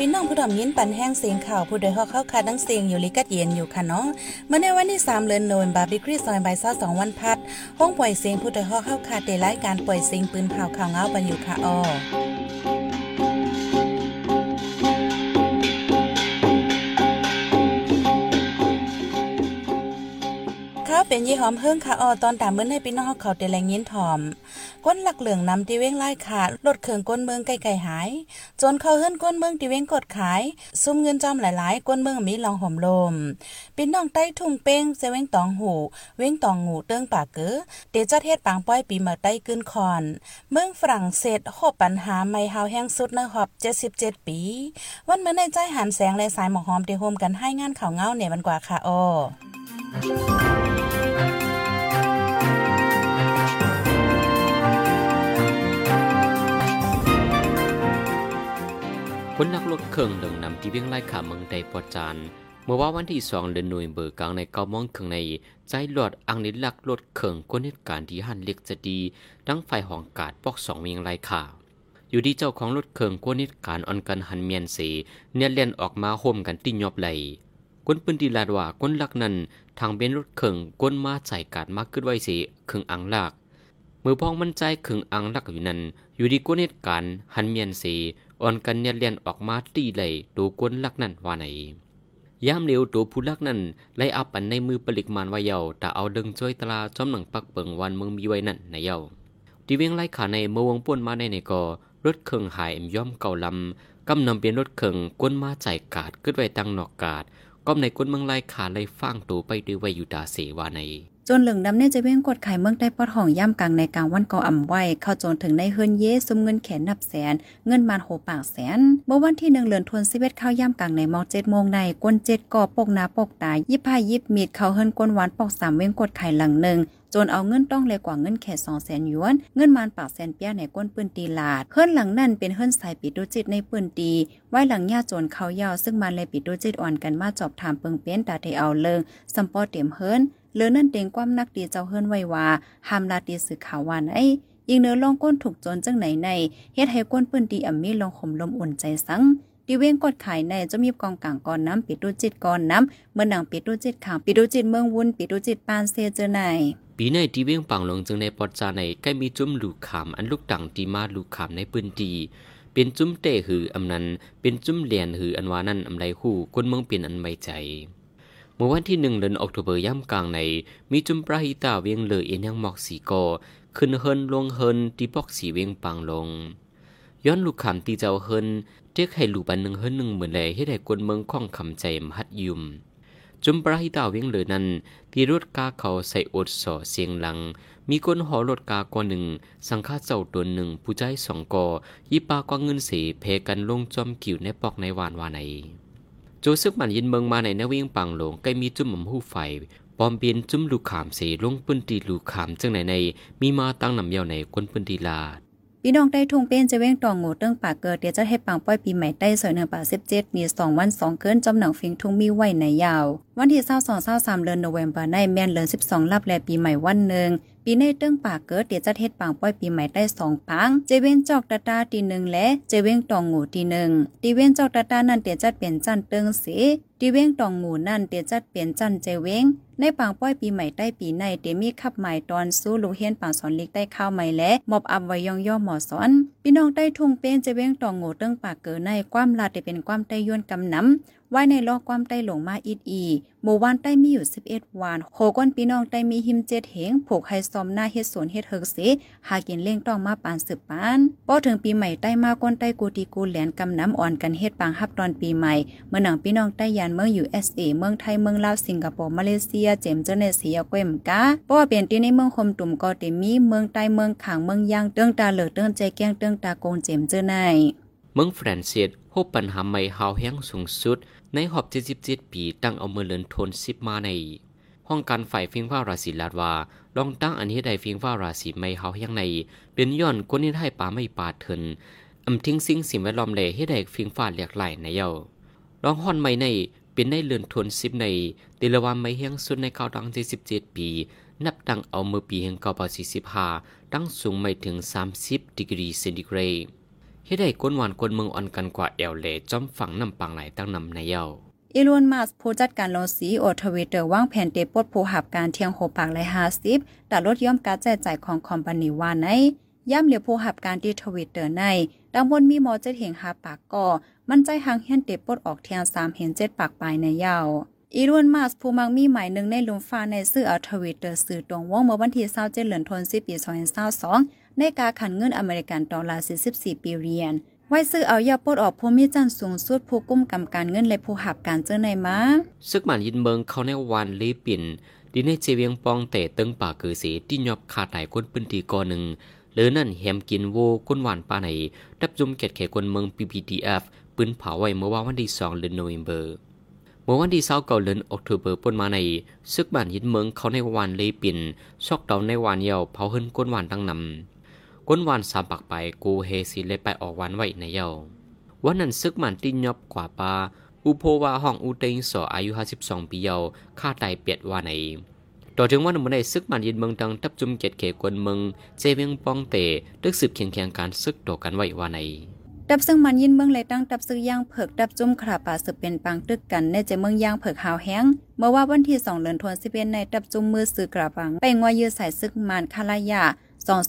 พี่น้องผู้ดอมยินปันแห้งเสียงข่าวผู้โดยฮอกเข้าคาดังเสียงอยู่ลิกัดเย็นอยู่ค่ะเนาะเมื่อในวันที่3เดือนโนเวมบาร์บิครีซอยใบซ่าสองวันพัด ห้องปล่อยเสียงผู้โดยฮอกเข้าคาเดรายการปล่อยเสียงปืนเผาข่าวเงาปันอยู่ค่ะอ้อข้าวเป็นยี่หอมเฮิ่งค่ะออตอนตามเมื่อให้พี่น้องเขาเตแรงยินถ่อม ก้นหลักเหลืองนำตีเว้งไล่ขาดลดเขื่องก้นเมืองไกลๆหาย จนเขาเฮิ่นก้นเมืองตีเว้งกดขาย ซุ่มเงินจอมหลายๆก้นเมืองมีลองห่มลมพี่น้องใต้ทุ่งเป้งเซเว้งตองหู เว้งตองงูเติ้งปากเก๋อเดจัดเฮ็ดปางป้อยปีมาใต้กึนคอน เมืองฝรั่งเศสหบปัญหาไม่เฮาแห้งสุดในหอบ77 ปี วันเมื่อในใจหันแสงและสายหมอกหอมเดโฮมกันให้งานข่าวเงาเนี่ยมันกว่าค่ะอ้อ คนนักรถเครื่องเดิงนำที่เวียงไล่ขาเมืองใดปอจานเมื่อว่าวันที่สองเดือนหน่วยเบอร์กลางในเก้ามองเครื่องใน ใจหลอดอังนิลักรถเครื่องก้นเหตุการณ์ที่หันเล็กจะดีดังไฟห้องกาดปอกสองเวียงไล่ขาอยู่ดีเจ้าของรถเครื่องก้นเหตุการณ์ออนกันหันเมียนเสเนี่ยเลียนออกมาโฮมกันติยอบไหลก้นปืนดีลาดว่าก้นลักนั้นทางเบนรถเครื่องก้นมาใส่กาดมากขึ้นไว้เสเครื่องอังลากมือพองมันใจเครื่องอังลักอยู่นั้น อยู่ดีก้นเหตุการณ์หันเมียนเส อ่อนกันเนี่ยเลียนออกมาตีไหลตัวกวนลักนั่นว่าไหนยามเร็วตัวผู้ลักนั่นไล่อับปันในมือปลิกมานว่าเยาแต่เอาดึงจ้อยตลาจอมหนังปักเปิงวันเมืองมีไว้นั่นในเยาที่เวียงไล่ขาในเมื่อวงป่วนมาในในกอรถเครื่องหายย่อมเก่าลำกำนำเปลี่ยนรถเครื่องกวนมาใจกาดกึดไว้ตั้งนอกกาดก้มในกวนเมืองไล่ขาไล่ฟังตัวไปด้วยไวอยู่ตาเสวาใน จนเหลืองดำเนี่ยจะเว้งกดไข่เมืองได้ปอดห้องย่ำกลางในกลางวันกออ่ำไว้ เข้าจนถึงในเฮือนเยซุมเงินแขนนับแสน เงินมานโหปากแสนเมื่อวันที่หนึ่งเหลือนทวนสิเวตเข้าย่ำกลางในมองเจ็ดโมงในก้นเจ็ดก่อปกนาปกตายยิบพายิบมีดเข้าเฮือนก้นหวานปอกสามเว้งกดไข่หลังหนึ่งจนเอาเงินต้องเลยกว่าเงินแค่สองแสนหยวน เงินมานปากแสนเปียในก้นปืนตีลาดเฮือนหลังนั่นเป็นเฮือนสายปิดดูจิตในปืนตีไว้หลังญาโจนเขายาวซึ่งมันเลยปิดดูจิตอ่อนกันมาจอบถามเปิงเปี้ยนตาเทเอาเลิงสัมปอเต็มเฮิรน เลือนั่นเต็งความนักดีเจ้าเฮิรนไว้ว่าหามลาตีสื่อข่าววานไอ้ยิงเนื้อลองก้นถูกจนจังไหนในเฮ็ดให้ก้นปืนตีอ่ำมีลองข่มลมอุ่นใจสังดีเว้งกดขายในจะมีกองกลางก่อนน้ำปิดดูจิตก่อนน้ำเมื่อหนังปิดดูจิตขางปิดดูจิตเมืองวุ้นปิดดูจิตปานเซเจอไหนปีในที่เวียงปังลงจึงในปอดจาในใกล้มีจุ้มลูกขามอันลูกดังตีมาลูกขามในปืนตีเป็นจุ้มเตะหืออำนั้นเป็นจุ้มเหรียญหืออันวานั่นอำไรคู่คนเมืองเปลี่ยนอันไม่ใจ เมื่อวันที่หนึ่งเดือนออกตุเบอร์ย่ำกลางใน มีจุมปราหิตาเวียงเลยเอ็นยังหมอกสีกอขึ้นเฮินลงเฮินตีปอกสีเวียงปังลง ย้อนลูกขามตีเจ้าเฮินเจ๊กให้ลูกปันหนึ่งเฮินหนึ่งเหมือนเลให้ได้กวนเมืองข้องคำใจมหัดยุม จุมปราหิตาเวียงเลยนั้นตีรถกาเขาใส่อดสอเสียงหลัง มีคนหอรถกากว่าหนึ่ง สังฆาเจ้าตัวหนึ่งผู้ใจสองกอยิปากว่าเงินเสีเพกันลงจอมกิ่วในปอกในวานวาใน จซึกมันยินเมืองมาในนวิ่งปังหลงใกล้มีจุ่มหม่หูไฟปอมเบียนจุ่มลูกขามเสลงปืนตีลูกขามจังไหนใน มีมาตั้งนำเยาในคนปืนตีลาดพี่น้องได้ทุ่งเป็นจะเว้งตองงูเติ้งปากเกิดเดี๋ยวจะให้ปังป้อยปีใหม่ใต้สอยหนึ่งป่าสิบเจ็ดมีสองวันสองเกินจำหนังฟิงทุ่งมีไหว้ในยาว วันที่เศร้าสองเศร้าสามเดือนโนเวมเบอร์ในแม่นเดือนสิบสองรับแลปีใหม่วันหนึ่งปีในเติ้งปากเกิดเดี๋ยวจะเฮ็ดปังป้อยปีใหม่ได้สองปังเจเว้นจอกตาตาตีหนึ่งและเจเว้งตองงูตีหนึ่งตีเว้นจอกตาตานั่นเดี๋ยวจะเปลี่ยนจันเติ้งเสตีเว้งตองงูนั่นเดี๋ยวจะเปลี่ยนจันเจเว้งในปังป้อยปีใหม่ใต้ปีในเดมีขับใหมายตอนสู้ลูเฮียนปังสอนลิกได้ข้าวใหม่และมอบอับไว้ย่องย่อหมอสอนพี่น้องได้ทุ่งเป็นเจเว้งตองงูเติ้งปากเกิดในความลาดได้เป็นความใต้ย้วนกำน้ำ ไว้ในลอกความใต้หลงมาอีดอีหมู่บ้านใต้มีอยู่ 11 วันโหก้นพี่น้องใต้มีหิมเจ็ดเหงผูกไฮซอมหน้าเฮ็ดสวนเฮ็ดเฮิกเสหากินเล่งต้องมาปานสืบปานพอถึงปีใหม่ใต้มาก้นใต้กูตีกูแหลนกำน้ำอ่อนกันเฮ็ดปางฮับตอนปีใหม่ เมื่อหนังพี่น้องใต้ยานเมืองอยู่ SA เมืองไทยเมืองลาวสิงคโปร์มาเลเซีย เจมเจเนเซียเกวมกาเพราะว่เปลี่ยนที่ในเมืองคมตุ่มก็เตมีเมืองใต้เมืองขางเมืองยางเตื้องตาเหลือเตื้องใจแก้งเตื้องตาโกงเจมเจอในเมืองฝรั่งเศสพบปัญหาใหม่หาวแห้งสูงสุด ในหอบ77ปีตั้งเอาเมือเลินทนสิบมาในห้องการฝ่ายฟิงฟ้าราศีลาดว่าลองตั้งอันนี้ใดฟิงฟ้าราศีไม่เฮายังใน เป็นย้อนคนนี้ให้ป่าไม่ป่าเถินอำทิ้งสิ่งสิ่งแวดล้อมเลยให้ได้ฟิงฟ้าเลียกไหลในเยาลองห่อนไม่ในเป็นในเลือนทนสิบในติละวันไม่เฮียงสุดในเก้าดังที่สิบเจ็ดปี นับตั้งเอาเมื่อปีแห่งเก้าปสี่สิบห้าตั้งสูงไม่ถึงสามสิบดีกรีเซนติเกรด เฮ็ดให้ก้นหวานก้นเมืองอ่อนกันกว่าแอลเลจอมฝั่งน้ำปังไหลตั้งนำในเยาอีลอนมัสผู้จัดการโลสีโอทวิตเตอร์ว่างแผนเตปดผู้หับการเที่ยงโหปากเลย50แต่ลดย่อมการแจกจ่ายของคอมพานีวานในย่ำเหลียวผู้หับการที่ทวิตเตอร์ในดังบนมีหมอเจ็ดเหงหาปากก่อมันใจหางเฮียนเตปดออกเทียง3เห็น7ปากปลายในเยาอีรวนมาสผู้มักมีหมายหนึ่งในลุมฟ้าในสื่ออัลทวิตเตอร์สื่อตรงว่องเมื่อวันที่27เดือนธันวาคมปี2022 ในการขันเงินอเมริกันดอลลาร์44ปีเรียน ไว้ซื้อเอายาปดออกผู้มีจันสูงสุดผู้กุ้มกำการเงินและผู้หับการเจอในมาซึกหมันยินเบิงเขาในวันลีปินดีในเจเวียงปองแต่ตึงป่าคือสีที่ยอบขาดไหลายคนพื้นที่ก่อหนึ่งหรือนั่นแฮมกินโวก้นหวานปลาไหนดับจุมเกตแขคนเมือง PPTF ปืนเผาไว้เมื่อวันที่2เดือนโนเวมเบอร์เมื่อวันที่เศร้าเก่าเดือนออกตุเบอร์ปนมาในซึกบ้านยินเมืองเขาในวันลีปิ่นชอกเตาในวันเยาวเผาหึ้นก้นหวานตั้งนำ ก้นวานสามปักไปกูเฮสีเลยไปออกวันไว้ในเยาวันนั้นซึกมันตินยบกว่าปาอุโพวาห้องอุเตงสออายุ52ปีเยาฆ่าตายเปียดว่าในต่อถึงวันมื่อใดซึกมันยินเมืองตังทับจุมเจ็ดเขกวนเมืองเจเวียงปองเตตึกสืบเคียงเคียงการซึกต่อกันไว้ว่าในดับซึ่งมันยินเมืองเลยตั้งดับซื้อย่างเผิกดับจุ่มขาป่าสืบเป็นปังตึกกันในเจเมืองย่างเผิกหาวแห้งเมื่อว่าวันที่สองเดือนธันวาคมในดับจุ่มมือสื่อกระปังไปงวายือใส่ซึกมันคาลายา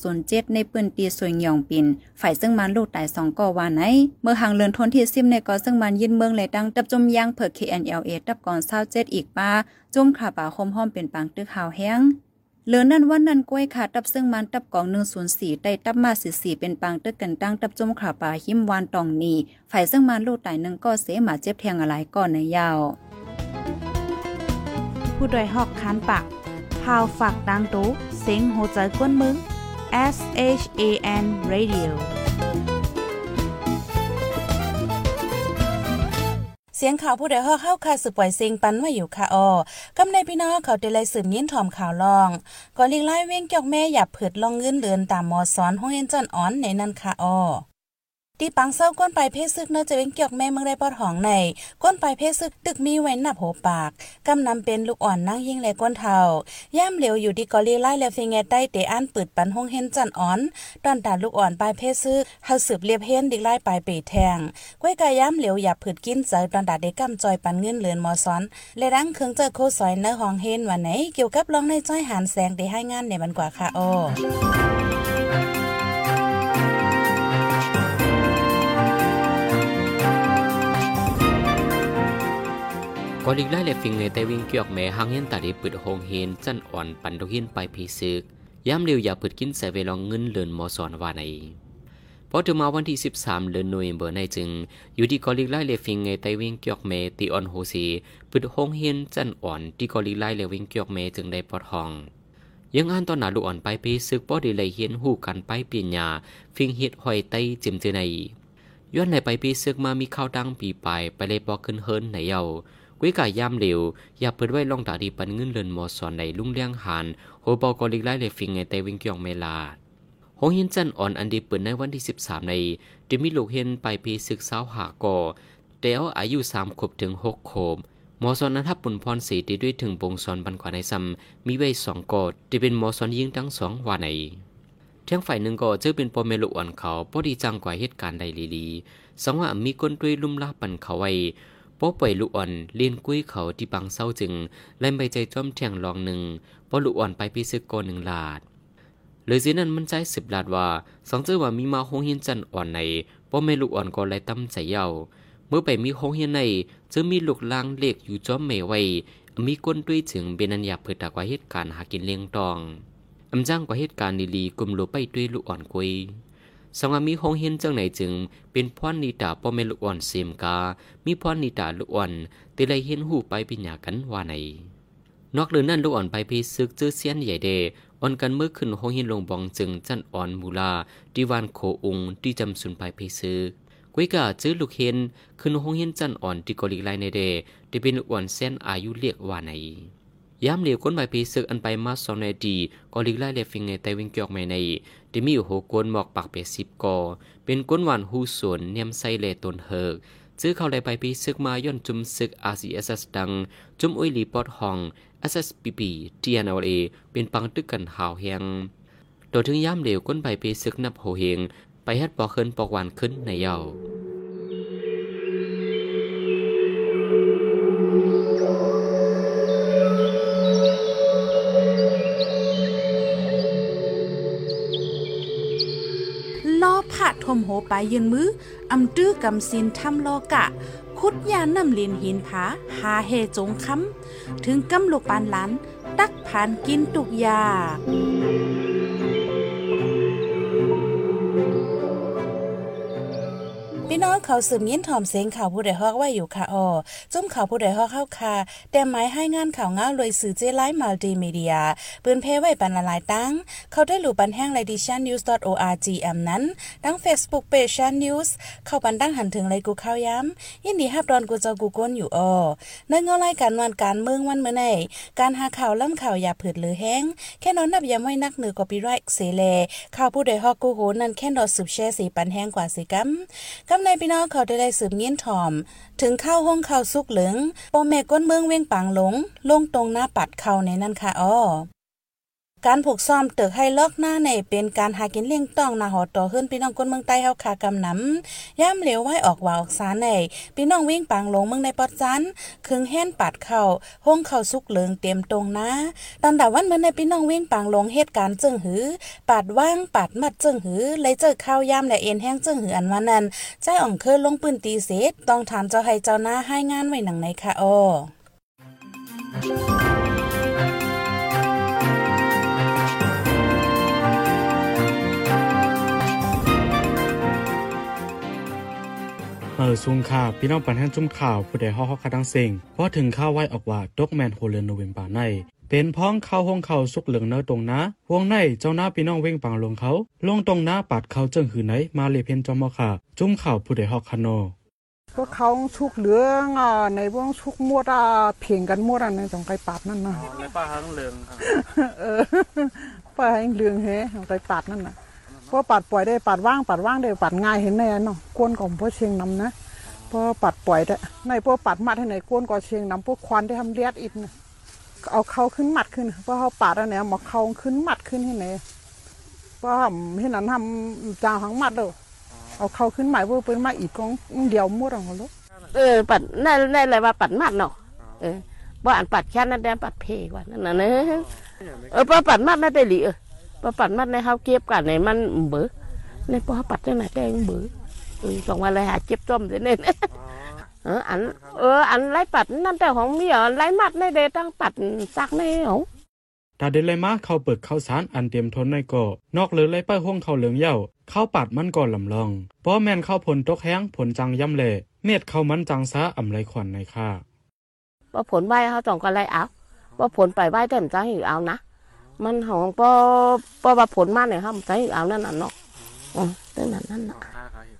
207 ในปืนตีสวยหยองปินฝ่ายซึ่งมันลูกตาย2ก่อวานไหน เมื่อหางเลือนทนที่ซิมในก่อซึ่งมันยินเมืองเลยดังตับจมยางเผิก KNLA ตับก่อน27อีกป้าจุ่มขาป่าคมห้อมเป็นปังตึกขาวแห้งเหลือนั่นวันนั้นกล้วยขาตับซึ่งมันตับกอง104ได้ตับมา44เป็นปังตึกกันตั้งตับจมขาป่าหิมวานตองนีฝ่ายซึ่งมันลูกตายนึงก็เสหมาเจ็บแทงอะไรก่อนในยาวผู้ดยหอกคานปากพาวฝากดังตู้เซ็งโหใจกวนมึง S H A N Radio เสียงข่าวผู้ใดฮอกเข้าค่ะสืบปล่อยเสียงปันว่าอยู่ค่ะออกำในพี่น้องเขาได้ไลสืบยินถ่อมข่าวลอง ก่อนลิงไล่เว้งจอกแม่อย่าเผิดลองเงินเดือนตามมอสอนห้องเอ็นจอนอ้อนในนั้นค่ะออ ตีปังเศร้าก้นไปเพศซึกเนอจะเว้งเกี่ยวแม่เมืองได้ปอดหองในก้นไปเพศซึกตึกมีไว้หนับโหปากกำนำเป็นลูกอ่อนนั่งยิ่งแลก้นเทาย่ามเหลวอยู่ที่กอลีไล่แล้วฟิงแงใต้เตอันปืดปันห้องเฮนจันอ่อนตอนตาลูกอ่อนปลายเพศซึกเฮาสืบเรียบเฮนดิไล่ปลายเปแทงก้วยกายย่ามเหลวอย่าผืดกินเจอตอนตาเด็กกำจอยปันเงินเหลือนมอซ้อนและดังเครื่องเจอโคซอยเนื้อห้องเฮนวันไหนเกี่ยวกับรองในจ้อยหานแสงได้ให้งานในมันกว่าค่ะโอ้ อลิกไล่เลฟิงในแต่วิ่งเกี่ยวกแม่หางเห็นตาดีปิดโฮงเฮนจันอ่อนปันดกหินไปพีซึกย้ำเร็วอย่าปิดกินใส่เวลองเงินเลินมอสอนว่าในพอถึงมาวันที่ 13เดือนโนเวมเบอร์ในจึง อยู่ที่กอลิกไล่เลฟิงในแต่วิ่งเกี่ยวแม่ตีออนโฮซีปิดโฮงเฮนจันอ่อนที่กอลิกไล่เลวิ่งเกี่ยวแม่จึงได้ปลอดห้อง ยังอ่านตอนหนาลูกอ่อนไปพีซึกป้อดีเลยเห็นหูกันไปเปลี่ยนยาฟิงเฮ็ดหอยไตจิมเจในย้อนในไปปีซึกมามีข้าวดังปีไปไปเลยปอขึ้นเฮิรนไหนเยา กุ้ยกายยามเหลวอย่าเปิดไว้ลองตาดีปันเงินเลินมอสอนในลุ่งเลี้ยงหานโฮบอกอลิกไลเลฟิงไงแต่วิงกียงเมลาหงหินจันอ่อนอันดีเปิดในวันที่สิบสามในจะมีลูกเห็นไปพีศึกสาวหาก่อแต่เอายุสามขบถึงหกขบหมอสอนนั้นทับปุ่นพรสีดีด้วยถึงบงสอนบันขวาในซ้ำมีไว้สองกอดจะเป็นหมอสอนยิงทั้งสองว่าไหนเที่ยงฝ่ายหนึ่งก็เจอเป็นปอเมลุอ่อนเขาพอดีจังกว่าเหตุการณ์ใดลีๆสองว่ามีคนด้วยลุ่มลาปันเขาไว้ ป้อป่วยลูกอ่อนเลียนกุ้ยเขาที่ปังเศร้าจึงเล่นใบใจจ้อมแทงลองหนึ่งป้อลูกอ่อนไปพิซึกกนหนึ่งลาดเลยสินั้นมันใจสิบลาดว่าสองเจ้าว่ามีมาหงเฮียนจันอ่อนในป้อแม่ลูกอ่อนก็เลยตั้มใจเย้าเมื่อไปมีหงเฮียนในจะมีลูกลางเล็กอยู่จ้อมเมไว้มีก้นด้วยถึงเบนันยาเพื่อตากว่าเหตุการณ์หากินเลี้ยงตองอำจ้างกว่าเหตุการณ์ดีๆกลุ่มโลไปด้วยลูกอ่อนกุย สงมีหงเห็นจังไหนจึง เป็นพรนิตาป้อแม่ลูกอ่อนเสมกา มีพรนิตาลูกอ่อนติเลยเห็นหูไปปิญญากันว่าไหนนอกเรือนั่นลูกอ่อนไปพีซึกจื้อเสียนใหญ่เดอ่อนกันเมื่อขึ้นหงเห็นลงบองจึงจันอ่อนมูลาดิวานโคอุงที่จำสุนไปพีซึกกุ้ยกาจื้อลูกเห็นขึ้นหงเห็นจันอ่อนที่กอลิกไลในเดที่เป็นลูกอ่อนเส้นอายุเรียกว่าไหน ยามเหลียวก้นใบพีซึกอันไปมาสองในดีกอลิกไล่เลฟิงในไตวิงเกียกไม่ในที่มีอยู่หกกวนหมอกปากเป็ดสิบกอ เป็นก้นหวานหูสวนเนียมไซเลตนเฮิกซื้อเข้าได้ไปพีซึกมาย่นจุมซึก RCSS ดัง จุมอุยลีปอดห้อง SSPP TNLA เป็นปังตึกกันหาวเฮงโดยถึงย่ามเหลวก้นใบพีซึกนับโหเฮงไปเฮ็ดปอขึ้นปอกหวานขึ้นในเยาล้ ผ่าทมโหไปยืนมืออำตื้อกำสินทำลอกะ คุดยานำลินหินผาหาเฮจงคำถึงกำลูกปานหลานตักผ่านกินตุกยา พี่น้องเขาสืบยินถ่อมเสียงข่าวผู้ใดฮอกว่าอยู่ค่ะออจุ่มข่าวผู้ใดฮอกเข้าค่ะแต่หมายให้งานข่าวง้าวเลยสื่อเจไลฟ์มัลติมีเดียปืนเพไว้ปันละลายตั้ง เขาได้หลู่ปันแห้งไลดิชันนิวส์ .org แอมนั้นตั้ง Facebook Page ชันนิวส์เข้าปันตั้งหันถึงเลกูเข้าย้ำยินดีฮับดอนกูเจ้ากูก้นอยู่ออในเงาไล่การวันการเมืองวันเมื่อไหนการหาข่าวล่ำข่าวอย่าผืดหรือแห้งแค่นอนนับยามไว้นักเหนือกว่าปีไรเสเลข่าวผู้ใดฮอกกูโหนั่นแค่นอสืบแช่สีปันแห้งกว่าสิกัมกำในพี่น้องเขาได้ได้สืบเงี้ยนถ่อม ถึงข้าวห้องข้าวสุกเหลืองปอแม่ก้นเมืองเวียงปังหลงลงตรงหน้าปัดเข้าในนั่นค่ะอ้อ การผูกซ่อมเติกให้ลอกหน้าในเป็นการหากินเลี้ยงต้องนาหอต่อขึ้นพี่น้องคนเมืองใต้เฮาคากำนำย่ำเหลวไหวออกว่าออกสารในพี่น้องวิ่งปังลงเมืองในปอดจันคึงแห่นปัดเข้าห้องเข้าสุกเหลืองเตรียมตรงนะตอนดาวันเมื่อในพี่น้องวิ่งปังลงเหตุการณ์จึงหือปัดว่างปัดมัดจึงหือเลยเจอข้าวยามและเอ็นแห้งจึงหืออันว่านั้นใจอ่องเคยลงปืนตีเสษต้องถามเจ้าให้เจ้าหน้าให้งานไว้หนังในค่ะอ้อ เออซุงค่ะพี่น้องปันแห้งจุ่มข่าวผู้ใดฮอกฮอกคาดังเซ็งพอถึงข้าวไว้ออกว่าดอกแมนโฮเลนโนเวมบาในเป็นพ้องเข้าห้องเขาสุกเหลืองเนื้อตรงนะวงในเจ้าหน้าพี่น้องเว้งปังลงเขา ลงตรงหน้าปัดเขาเจิงหือไหนมาเลเพนจอมอค่ะ จุ่มข่าวผู้ใดฮอกคาโนพวกเขาชุกเหลืองอะในพวกชุกมวดอะเพียงกันมวดอะในตรงไกปาดนั่นนะในป้าทั้งเหลืองครับเออป้าให้เหลืองเฮตรงไกปาดนั่นน่ะเพราะปัดปล่อยได้ปัดว่างปัดว่างได้ปัดง่ายเห็นแน่เนาะกวนของพวกเชียงนำนะพราะปัดปล่อยได้ในพวกปัดมัดให้ไหนกวนก่อเชียงนำพวกควันได้ทำเลียดอิดนะเอาเขาขึ้นมัดขึ้นพราะเขาปาดอันเนี้ยมาเขาขึ้นมัดขึ้นให้ไหนพราะเห็นนั้นทำจางหังมัดเลยเอาเขาขึ้นหมายว่าเป็นมาอีกกองเดียวมวดของเขาลูกเออปัดนั่นนั่นอะไรว่าปัดมัดเนาะเออว่าอันปัดแค่นั้นแดนปัดเพกว่านั่นน่ะเนอะเออพอปัดมัดนั่นได้หลีเอ อพอปัดมัดในเฮาเก็บกันในมันเบือในพอปัดจังไหนแดงเบือเออสองวันเลยหาเจ็บต้มเดี๋ยวนี้เอออันเอออันไล่ปัดนั่นแต่ของเมียไล่มัดในเดตั้งปัดซักในเหรอตาเดลยมาเข้าเปิดข้าวสารอันเตรียมทนในก่อนอกเลยไล่ป้ายห้องเขาเหลืองเหย้าเข้าปัดมันก่อนลำลองป้อแมนเข้าผลตกแห้งผลจังย่ำเละเม็ดเข้ามันจังซาอ่ำไรขวัญในค่าพอผลใบเขาจ่องก็ไล่เอาพอผลไปใบเต็มใจอยู่เอานะ มันของพอพอว่าผลมาเนี่ยครับใจเอานั่นน่ะเนาะอ๋อตั้งนั้นนั่นน่ะ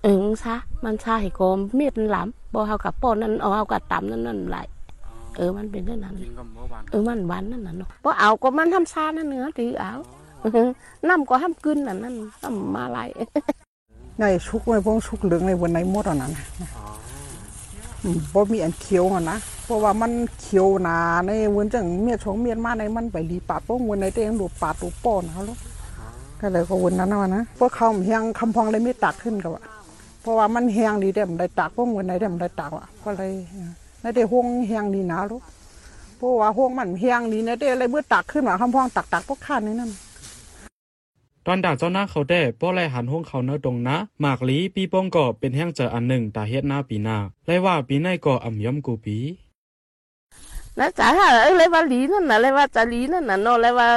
เออมันซะมันซาให้โกมเมียดมันหลำบ่เฮากับป้อนนั่นเอาเฮากับตำนั่นนั่นไหลเออมันเป็นเรื่องนั้นเออมันหวานนั่นน่ะเนาะบ่เอาก็มันทำซานั่นเนื้อถือเอาเออน้ำก็ห้ามกึนนั่นนั่นน้ำมาไหลในชุกในพวกชุกเหลืองในวันไหนหมดอะนั้นอืม บ่มีอันเขียวอะนะ เพราะว่ามันเขียวหนาในวันจังเมียชงเมียนมาในมันไปรีปาดพวกวันไหนเตงดูปาดดูป้อนเขาลูกก็เลยก็วันนั้นนะวะนะพวกเขาเฮียงคำพองเลยไม่ตักขึ้นกับว่าเพราะว่ามันเฮียงดีเด็มได้ตักพวกวันไหนเด็มได้ตักอะก็เลยในเดห่วงเฮียงดีหนาลูกเพราะว่าห่วงมันเฮียงดีในเดอะไรเมื่อตักขึ้นมาคำพองตักตักพวกข้านในนั้น ตอนด่าเจ้าหน้าเขาได้ป้อไลหันห้องเขาเนื้อตรงนะหมากลีปีโป้งก่อเป็นแห้งเจออันหนึ่งตาเฮ็ดหน้าปีหน้าไลว่าปีในก่ออ่ำย่อมกูปีนะจ๋าเออเลว่าลีนั่นน่ะเลว่าจะลีนั่นน่ะเนาะเลว่า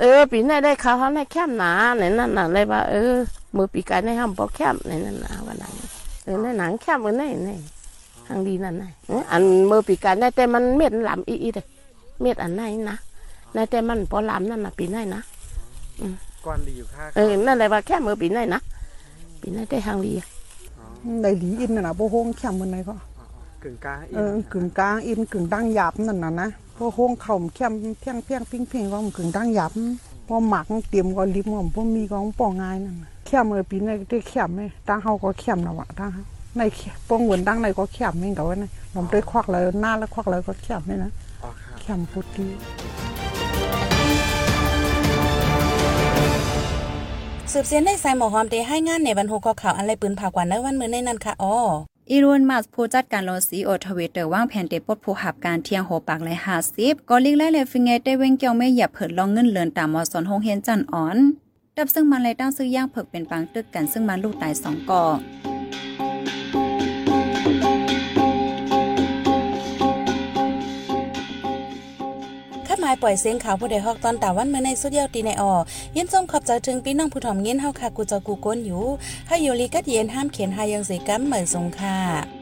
เออ ปีไหนได้เขาเขาในแคมหนาในนั่นน่ะเลว่าเออ มือปีกายในห้ามบ่แคมในนั่นน่ะว่านั้นเออในหนังแคมเออในในทางดีนั่นน่ะอันมือปีกายในแต่มันเม็ดหลำอีอีเด้อเม็ดอันไหนนะในแต่มันพอหลำนั่นน่ะปีไหนนะ ก่อนดีอยู่ค่าเออนั่นเลยว่าแค่มือปีไหนนะปีไหนได้ทางดีอะในหลีอินน่ะนะบ่ห่วงแคมมันไหนก็กึ่งกลางอีเอกอกึ่งกลางอินกึ่งดังหยาบนั่นน่ะนะพอห่วงเข่าแคมเพียงเพียงปิ้งเพียงก็มันกึ่งดังหยาบพอหมักเตรียมก็ลิมก็พอมีก็ป่อง่ายนั่นน่ะแคมเมื่อปีในได้แคมไหมดังเฮาก็แคมนะวะดังเฮาในแคมป้องเหมือนดังในก็แคมนี่กับว่านะลำได้ควักเลยหน้าแล้วควักเลยก็แคมนี่นะอ๋อครับแคมพุดดี สืบเสียนได้ใส่หมอหอมเตให้งานในบรรทุกข้อข่าวอันไรปืนผ่ากว่าในวันมื้อในนั้นค่ะอ๋ออีรุนมาสผู้จัดการโลซีโอทวิตเตอร์ว่างแผนเตปดผู้หับการเที่ยงโหปากเลย50ก็ลิกไล่เลยฟิงเงได้เว้งเกี่ยวไม่หยับเผิดลองเงินเลือนตามมอสอนหงเฮียนจันอ่อน ดับซึ่งมันเลยตั้งซื้อย่างเผิกเป็นปังตึกกันซึ่งมันลูกตายสองก่อายปล่อยเสียงข่าวผู้ใดฮอกตอนตาวันเมื่อในสุดเยอดตีในออยินส้มขอบใจถึงพี่น้องผู้ถ่อมเงินเฮาค่ะกูจะกูก้นอยู่ให้อยู่ลีกัดเย็นห้ามเขียนหายังสีกัมเหมือนสงค่ะ